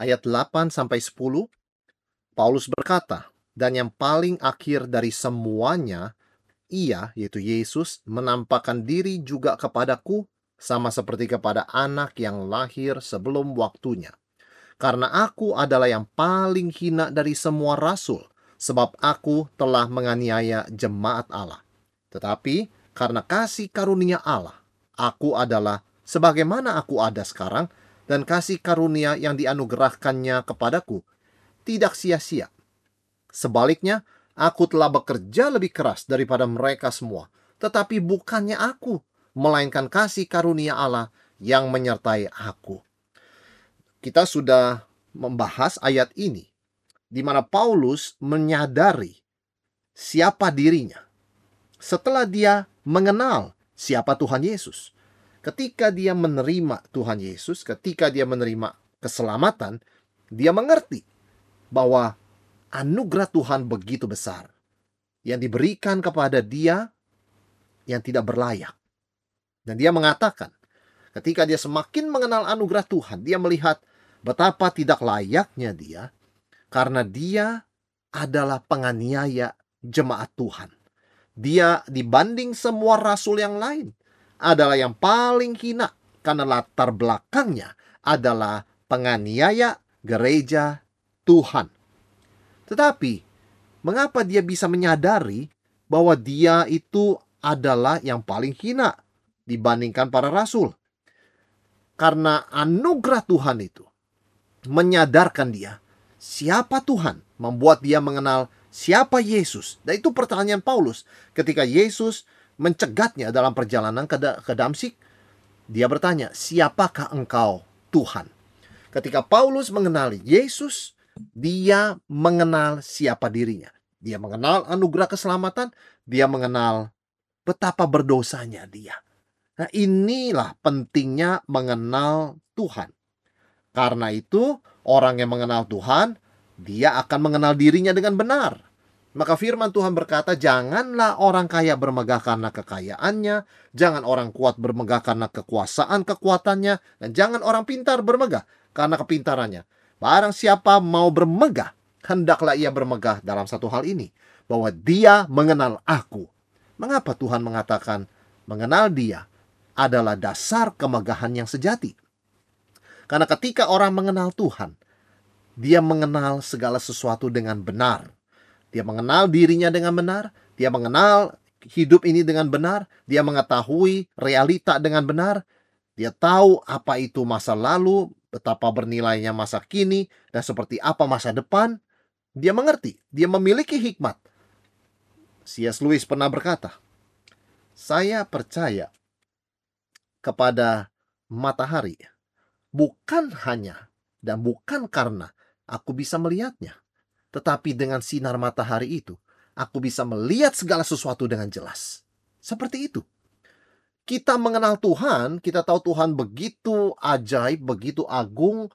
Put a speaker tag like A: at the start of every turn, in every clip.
A: ayat 8 sampai 10 Paulus berkata, "Dan yang paling akhir dari semuanya ia yaitu Yesus menampakkan diri juga kepadaku sama seperti kepada anak yang lahir sebelum waktunya. Karena aku adalah yang paling hina dari semua rasul, sebab aku telah menganiaya jemaat Allah. Tetapi karena kasih karunia Allah, aku adalah sebagaimana aku ada sekarang, dan kasih karunia yang dianugerahkannya kepadaku tidak sia-sia. Sebaliknya, aku telah bekerja lebih keras daripada mereka semua, tetapi bukannya aku, melainkan kasih karunia Allah yang menyertai aku. Kita sudah membahas ayat ini, di mana Paulus menyadari siapa dirinya setelah dia mengenal siapa Tuhan Yesus ketika dia menerima Tuhan Yesus, ketika dia menerima keselamatan, dia mengerti bahwa anugerah Tuhan begitu besar yang diberikan kepada dia yang tidak berlayak. Dan dia mengatakan, ketika dia semakin mengenal anugerah Tuhan, dia melihat betapa tidak layaknya dia karena dia adalah penganiaya jemaat Tuhan. Dia dibanding semua rasul yang lain, adalah yang paling hina karena latar belakangnya adalah penganiaya gereja Tuhan. Tetapi, mengapa dia bisa menyadari bahwa dia itu adalah yang paling hina dibandingkan para rasul? Karena anugerah Tuhan itu menyadarkan dia siapa Tuhan, membuat dia mengenal siapa Yesus. Dan itu pertanyaan Paulus ketika Yesus mencegatnya dalam perjalanan ke, ke Damsik, dia bertanya, "Siapakah engkau, Tuhan?" Ketika Paulus mengenali Yesus, dia mengenal siapa dirinya. Dia mengenal anugerah keselamatan, dia mengenal betapa berdosanya dia. Nah, inilah pentingnya mengenal Tuhan. Karena itu, orang yang mengenal Tuhan, dia akan mengenal dirinya dengan benar. Maka firman Tuhan berkata, janganlah orang kaya bermegah karena kekayaannya, jangan orang kuat bermegah karena kekuasaan kekuatannya, dan jangan orang pintar bermegah karena kepintarannya. Barang siapa mau bermegah, hendaklah ia bermegah dalam satu hal ini, bahwa dia mengenal aku. Mengapa Tuhan mengatakan mengenal dia adalah dasar kemegahan yang sejati? Karena ketika orang mengenal Tuhan, dia mengenal segala sesuatu dengan benar dia mengenal dirinya dengan benar, dia mengenal hidup ini dengan benar, dia mengetahui realita dengan benar, dia tahu apa itu masa lalu, betapa bernilainya masa kini, dan seperti apa masa depan. Dia mengerti, dia memiliki hikmat. C.S. Lewis pernah berkata, "Saya percaya kepada matahari bukan hanya dan bukan karena aku bisa melihatnya, tetapi dengan sinar matahari itu, aku bisa melihat segala sesuatu dengan jelas. Seperti itu. Kita mengenal Tuhan, kita tahu Tuhan begitu ajaib, begitu agung,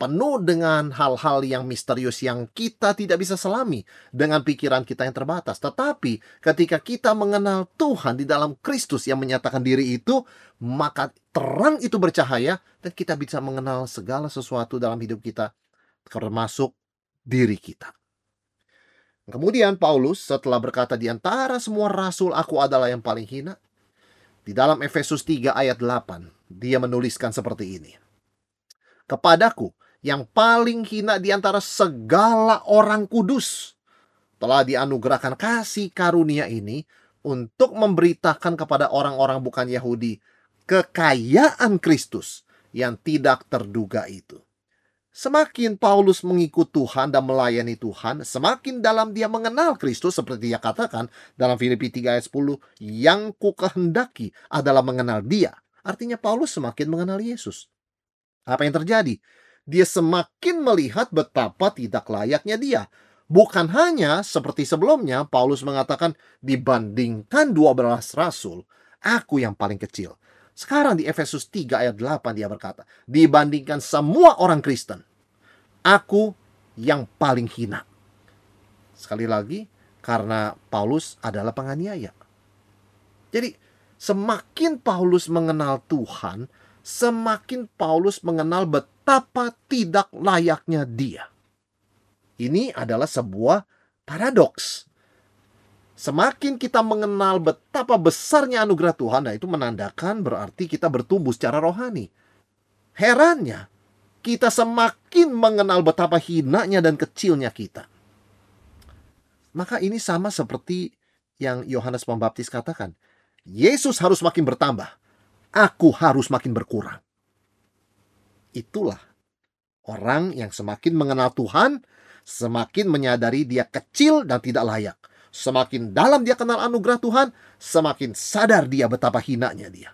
A: penuh dengan hal-hal yang misterius yang kita tidak bisa selami dengan pikiran kita yang terbatas. Tetapi ketika kita mengenal Tuhan di dalam Kristus yang menyatakan diri itu, maka terang itu bercahaya dan kita bisa mengenal segala sesuatu dalam hidup kita termasuk diri kita. Kemudian Paulus setelah berkata di antara semua rasul aku adalah yang paling hina. Di dalam Efesus 3 ayat 8 dia menuliskan seperti ini. Kepadaku yang paling hina di antara segala orang kudus telah dianugerahkan kasih karunia ini untuk memberitakan kepada orang-orang bukan Yahudi kekayaan Kristus yang tidak terduga itu. Semakin Paulus mengikut Tuhan dan melayani Tuhan, semakin dalam dia mengenal Kristus seperti dia katakan dalam Filipi 3 ayat 10, yang ku kehendaki adalah mengenal dia. Artinya Paulus semakin mengenal Yesus. Apa yang terjadi? dia semakin melihat betapa tidak layaknya dia. Bukan hanya seperti sebelumnya, Paulus mengatakan, dibandingkan 12 rasul, aku yang paling kecil. Sekarang di Efesus 3 ayat 8 dia berkata, dibandingkan semua orang Kristen, aku yang paling hina. Sekali lagi, karena Paulus adalah penganiaya. Jadi, semakin Paulus mengenal Tuhan, semakin Paulus mengenal betapa tidak layaknya dia. Ini adalah sebuah paradoks. Semakin kita mengenal betapa besarnya anugerah Tuhan, nah itu menandakan berarti kita bertumbuh secara rohani. Herannya, kita semakin mengenal betapa hinanya dan kecilnya kita. Maka ini sama seperti yang Yohanes Pembaptis katakan. Yesus harus makin bertambah, aku harus makin berkurang. Itulah orang yang semakin mengenal Tuhan, semakin menyadari dia kecil dan tidak layak. Semakin dalam dia kenal anugerah Tuhan, semakin sadar dia betapa hinanya dia.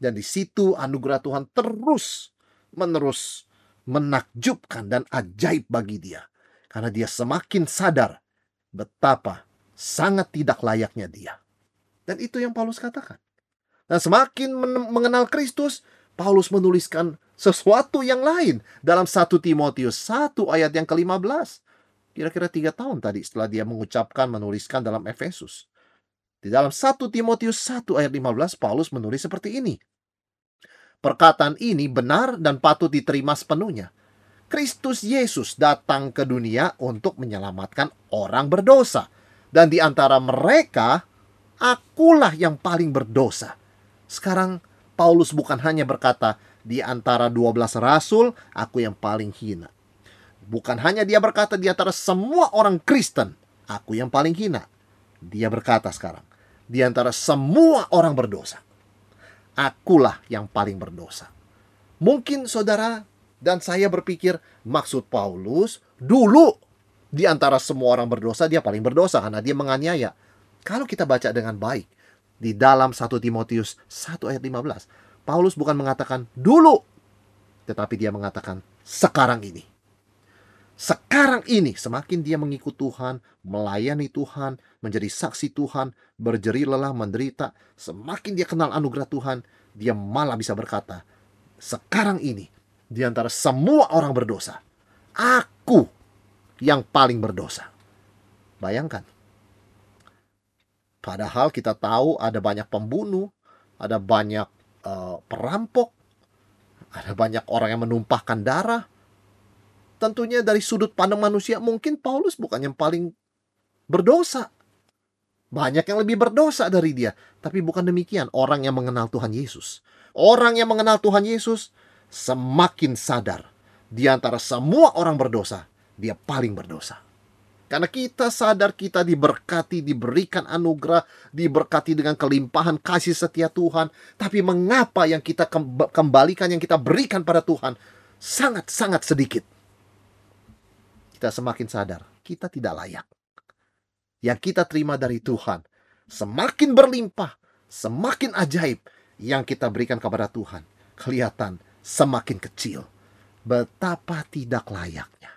A: Dan di situ anugerah Tuhan terus menerus menakjubkan dan ajaib bagi dia. Karena dia semakin sadar betapa sangat tidak layaknya dia. Dan itu yang Paulus katakan. Dan semakin mengenal Kristus, Paulus menuliskan sesuatu yang lain dalam 1 Timotius 1 ayat yang ke-15. Kira-kira tiga tahun tadi setelah dia mengucapkan, menuliskan dalam Efesus. Di dalam 1 Timotius 1 ayat 15, Paulus menulis seperti ini. Perkataan ini benar dan patut diterima sepenuhnya. Kristus Yesus datang ke dunia untuk menyelamatkan orang berdosa. Dan di antara mereka, akulah yang paling berdosa. Sekarang Paulus bukan hanya berkata, di antara 12 rasul, aku yang paling hina. Bukan hanya dia berkata di antara semua orang Kristen, aku yang paling hina. Dia berkata sekarang, di antara semua orang berdosa, akulah yang paling berdosa. Mungkin saudara dan saya berpikir, maksud Paulus dulu di antara semua orang berdosa, dia paling berdosa karena dia menganiaya. Kalau kita baca dengan baik, di dalam 1 Timotius 1 ayat 15. Paulus bukan mengatakan dulu, tetapi dia mengatakan sekarang ini. Sekarang ini semakin dia mengikut Tuhan, melayani Tuhan, menjadi saksi Tuhan, berjeri lelah menderita, semakin dia kenal anugerah Tuhan, dia malah bisa berkata, sekarang ini di antara semua orang berdosa, aku yang paling berdosa. Bayangkan, Padahal kita tahu ada banyak pembunuh, ada banyak uh, perampok, ada banyak orang yang menumpahkan darah. Tentunya dari sudut pandang manusia mungkin Paulus bukan yang paling berdosa. Banyak yang lebih berdosa dari dia. Tapi bukan demikian orang yang mengenal Tuhan Yesus. Orang yang mengenal Tuhan Yesus semakin sadar. Di antara semua orang berdosa, dia paling berdosa. Karena kita sadar kita diberkati, diberikan anugerah, diberkati dengan kelimpahan kasih setia Tuhan. Tapi mengapa yang kita kembalikan, yang kita berikan pada Tuhan sangat-sangat sedikit? Kita semakin sadar kita tidak layak. Yang kita terima dari Tuhan semakin berlimpah, semakin ajaib yang kita berikan kepada Tuhan. Kelihatan semakin kecil. Betapa tidak layaknya.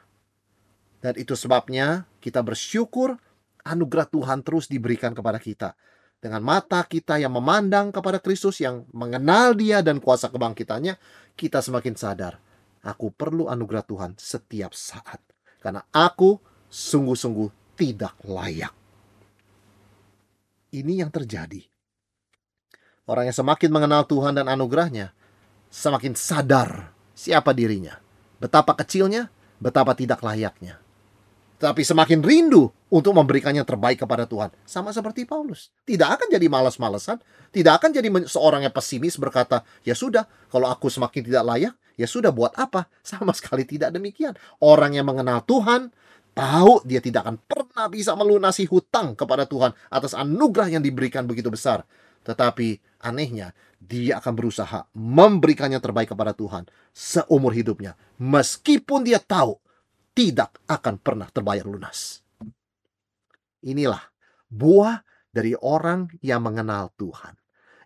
A: Dan itu sebabnya kita bersyukur anugerah Tuhan terus diberikan kepada kita. Dengan mata kita yang memandang kepada Kristus, yang mengenal dia dan kuasa kebangkitannya, kita semakin sadar, aku perlu anugerah Tuhan setiap saat. Karena aku sungguh-sungguh tidak layak. Ini yang terjadi. Orang yang semakin mengenal Tuhan dan anugerahnya, semakin sadar siapa dirinya. Betapa kecilnya, betapa tidak layaknya tapi semakin rindu untuk memberikan yang terbaik kepada Tuhan. Sama seperti Paulus. Tidak akan jadi malas-malesan. Tidak akan jadi seorang yang pesimis berkata, ya sudah, kalau aku semakin tidak layak, ya sudah buat apa? Sama sekali tidak demikian. Orang yang mengenal Tuhan, tahu dia tidak akan pernah bisa melunasi hutang kepada Tuhan atas anugerah yang diberikan begitu besar. Tetapi anehnya, dia akan berusaha memberikan yang terbaik kepada Tuhan seumur hidupnya. Meskipun dia tahu tidak akan pernah terbayar lunas. Inilah buah dari orang yang mengenal Tuhan.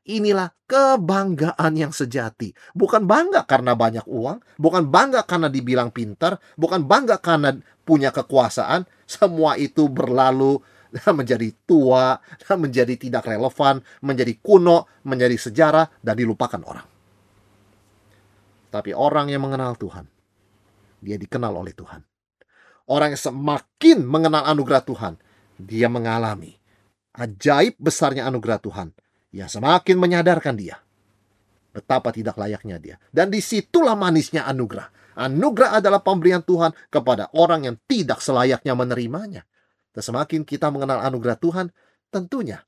A: Inilah kebanggaan yang sejati. Bukan bangga karena banyak uang, bukan bangga karena dibilang pintar, bukan bangga karena punya kekuasaan. Semua itu berlalu menjadi tua, menjadi tidak relevan, menjadi kuno, menjadi sejarah, dan dilupakan orang. Tapi orang yang mengenal Tuhan, dia dikenal oleh Tuhan. Orang yang semakin mengenal anugerah Tuhan, dia mengalami ajaib besarnya anugerah Tuhan yang semakin menyadarkan dia betapa tidak layaknya dia. Dan di situlah manisnya anugerah. Anugerah adalah pemberian Tuhan kepada orang yang tidak selayaknya menerimanya. Dan semakin kita mengenal anugerah Tuhan, tentunya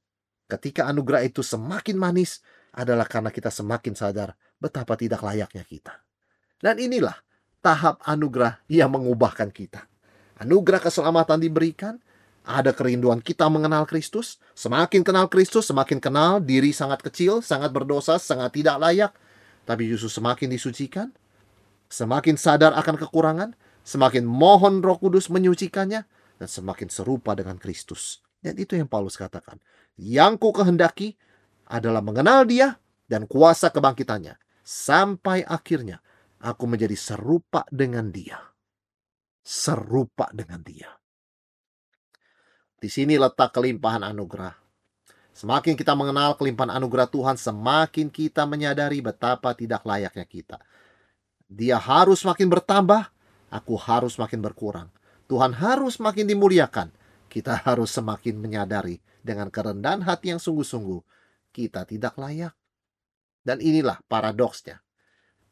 A: ketika anugerah itu semakin manis adalah karena kita semakin sadar betapa tidak layaknya kita. Dan inilah tahap anugerah yang mengubahkan kita. Anugerah keselamatan diberikan, ada kerinduan kita mengenal Kristus. Semakin kenal Kristus, semakin kenal diri sangat kecil, sangat berdosa, sangat tidak layak. Tapi justru semakin disucikan, semakin sadar akan kekurangan, semakin mohon roh kudus menyucikannya, dan semakin serupa dengan Kristus. Dan itu yang Paulus katakan. Yang ku kehendaki adalah mengenal dia dan kuasa kebangkitannya. Sampai akhirnya aku menjadi serupa dengan dia. Serupa dengan dia. Di sini letak kelimpahan anugerah. Semakin kita mengenal kelimpahan anugerah Tuhan, semakin kita menyadari betapa tidak layaknya kita. Dia harus makin bertambah, aku harus makin berkurang. Tuhan harus makin dimuliakan. Kita harus semakin menyadari dengan kerendahan hati yang sungguh-sungguh, kita tidak layak. Dan inilah paradoksnya.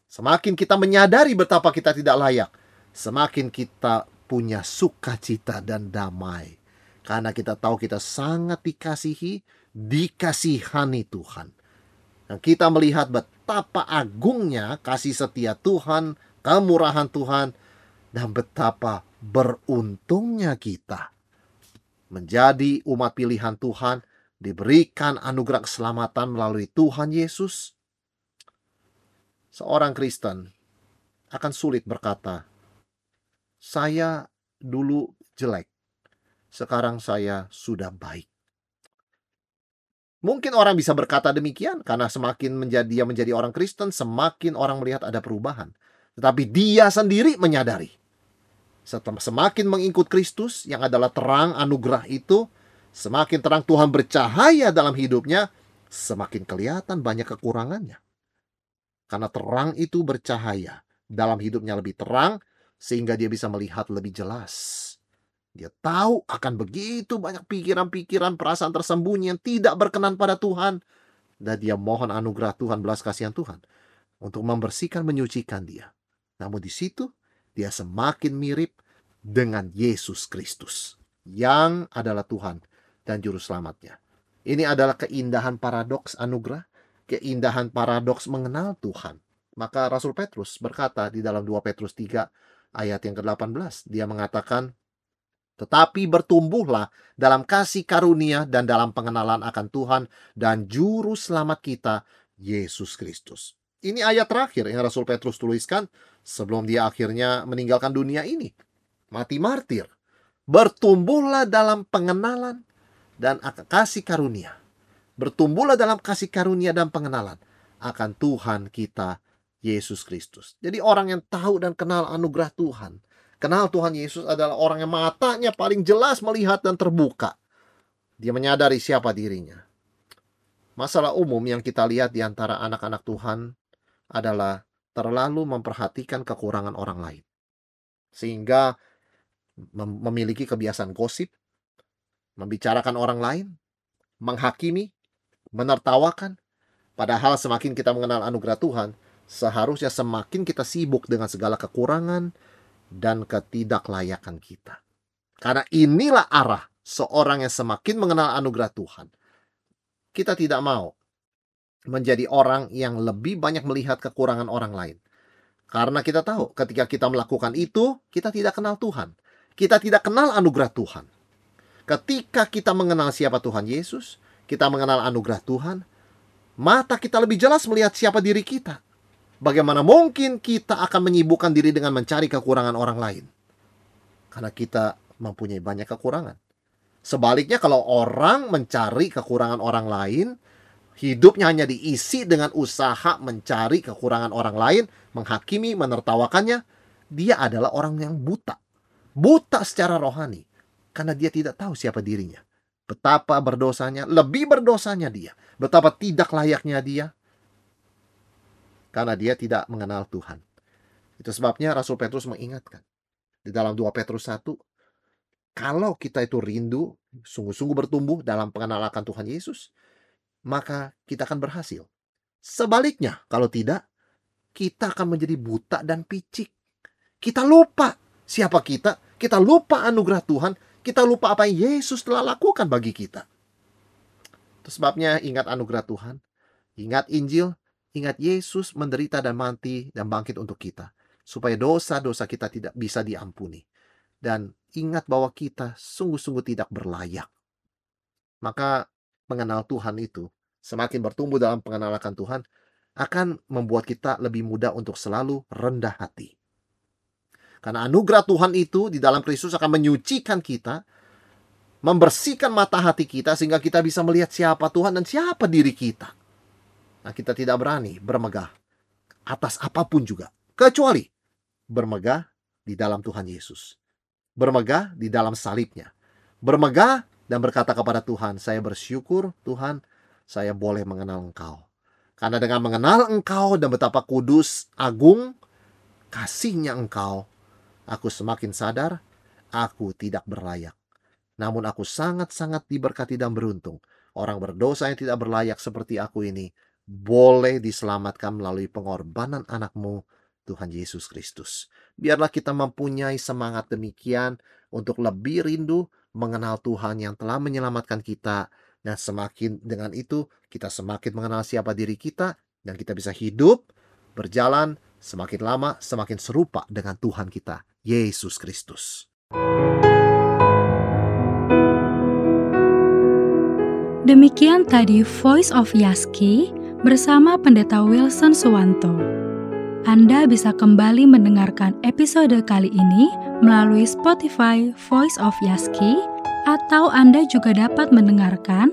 A: Semakin kita menyadari betapa kita tidak layak, semakin kita punya sukacita dan damai karena kita tahu kita sangat dikasihi, dikasihani Tuhan. Dan kita melihat betapa agungnya kasih setia Tuhan, kemurahan Tuhan, dan betapa beruntungnya kita menjadi umat pilihan Tuhan, diberikan anugerah keselamatan melalui Tuhan Yesus. Seorang Kristen akan sulit berkata, "Saya dulu jelek, sekarang saya sudah baik. Mungkin orang bisa berkata demikian karena semakin menjadi dia menjadi orang Kristen, semakin orang melihat ada perubahan. Tetapi dia sendiri menyadari. Setelah semakin mengikut Kristus yang adalah terang anugerah itu, semakin terang Tuhan bercahaya dalam hidupnya, semakin kelihatan banyak kekurangannya. Karena terang itu bercahaya dalam hidupnya lebih terang sehingga dia bisa melihat lebih jelas. Dia tahu akan begitu banyak pikiran-pikiran, perasaan tersembunyi yang tidak berkenan pada Tuhan. Dan dia mohon anugerah Tuhan, belas kasihan Tuhan. Untuk membersihkan, menyucikan dia. Namun di situ, dia semakin mirip dengan Yesus Kristus. Yang adalah Tuhan dan Juru Selamatnya. Ini adalah keindahan paradoks anugerah. Keindahan paradoks mengenal Tuhan. Maka Rasul Petrus berkata di dalam 2 Petrus 3 ayat yang ke-18. Dia mengatakan, tetapi bertumbuhlah dalam kasih karunia dan dalam pengenalan akan Tuhan dan juru selamat kita, Yesus Kristus. Ini ayat terakhir yang Rasul Petrus tuliskan sebelum dia akhirnya meninggalkan dunia ini. Mati martir. Bertumbuhlah dalam pengenalan dan kasih karunia. Bertumbuhlah dalam kasih karunia dan pengenalan akan Tuhan kita, Yesus Kristus. Jadi orang yang tahu dan kenal anugerah Tuhan, Kenal Tuhan Yesus adalah orang yang matanya paling jelas melihat dan terbuka. Dia menyadari siapa dirinya. Masalah umum yang kita lihat di antara anak-anak Tuhan adalah terlalu memperhatikan kekurangan orang lain. Sehingga memiliki kebiasaan gosip, membicarakan orang lain, menghakimi, menertawakan. Padahal semakin kita mengenal anugerah Tuhan, seharusnya semakin kita sibuk dengan segala kekurangan, dan ketidaklayakan kita. Karena inilah arah seorang yang semakin mengenal anugerah Tuhan. Kita tidak mau menjadi orang yang lebih banyak melihat kekurangan orang lain. Karena kita tahu ketika kita melakukan itu, kita tidak kenal Tuhan. Kita tidak kenal anugerah Tuhan. Ketika kita mengenal siapa Tuhan Yesus, kita mengenal anugerah Tuhan, mata kita lebih jelas melihat siapa diri kita. Bagaimana mungkin kita akan menyibukkan diri dengan mencari kekurangan orang lain? Karena kita mempunyai banyak kekurangan. Sebaliknya kalau orang mencari kekurangan orang lain, hidupnya hanya diisi dengan usaha mencari kekurangan orang lain, menghakimi, menertawakannya, dia adalah orang yang buta. Buta secara rohani. Karena dia tidak tahu siapa dirinya. Betapa berdosanya, lebih berdosanya dia. Betapa tidak layaknya dia. Karena dia tidak mengenal Tuhan. Itu sebabnya Rasul Petrus mengingatkan. Di dalam 2 Petrus 1, kalau kita itu rindu, sungguh-sungguh bertumbuh dalam pengenalan akan Tuhan Yesus, maka kita akan berhasil. Sebaliknya, kalau tidak, kita akan menjadi buta dan picik. Kita lupa siapa kita, kita lupa anugerah Tuhan, kita lupa apa yang Yesus telah lakukan bagi kita. Itu sebabnya ingat anugerah Tuhan, ingat Injil, ingat Yesus menderita dan mati dan bangkit untuk kita, supaya dosa-dosa kita tidak bisa diampuni. Dan ingat bahwa kita sungguh-sungguh tidak berlayak. Maka mengenal Tuhan itu, semakin bertumbuh dalam pengenalan Tuhan, akan membuat kita lebih mudah untuk selalu rendah hati. Karena anugerah Tuhan itu di dalam Kristus akan menyucikan kita, membersihkan mata hati kita sehingga kita bisa melihat siapa Tuhan dan siapa diri kita. Nah, kita tidak berani bermegah atas apa pun juga, kecuali bermegah di dalam Tuhan Yesus bermegah di dalam salibnya. Bermegah dan berkata kepada Tuhan, saya bersyukur Tuhan, saya boleh mengenal Engkau. Karena dengan mengenal Engkau dan betapa kudus, agung, kasihnya Engkau, aku semakin sadar, aku tidak berlayak. Namun aku sangat-sangat diberkati dan beruntung. Orang berdosa yang tidak berlayak seperti aku ini, boleh diselamatkan melalui pengorbanan anakmu Tuhan Yesus Kristus. Biarlah kita mempunyai semangat demikian untuk lebih rindu mengenal Tuhan yang telah menyelamatkan kita dan semakin dengan itu kita semakin mengenal siapa diri kita dan kita bisa hidup berjalan semakin lama semakin serupa dengan Tuhan kita Yesus Kristus.
B: Demikian tadi Voice of Yaski bersama Pendeta Wilson Suwanto. Anda bisa kembali mendengarkan episode kali ini melalui Spotify Voice of Yaski, atau Anda juga dapat mendengarkan,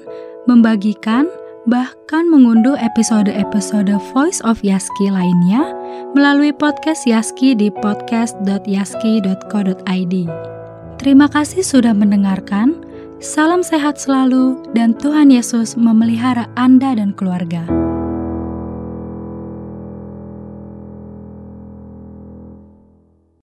B: membagikan, bahkan mengunduh episode-episode Voice of Yaski lainnya melalui podcast Yaski di podcast.yaski.co.id. Terima kasih sudah mendengarkan. Salam sehat selalu, dan Tuhan Yesus memelihara Anda dan keluarga.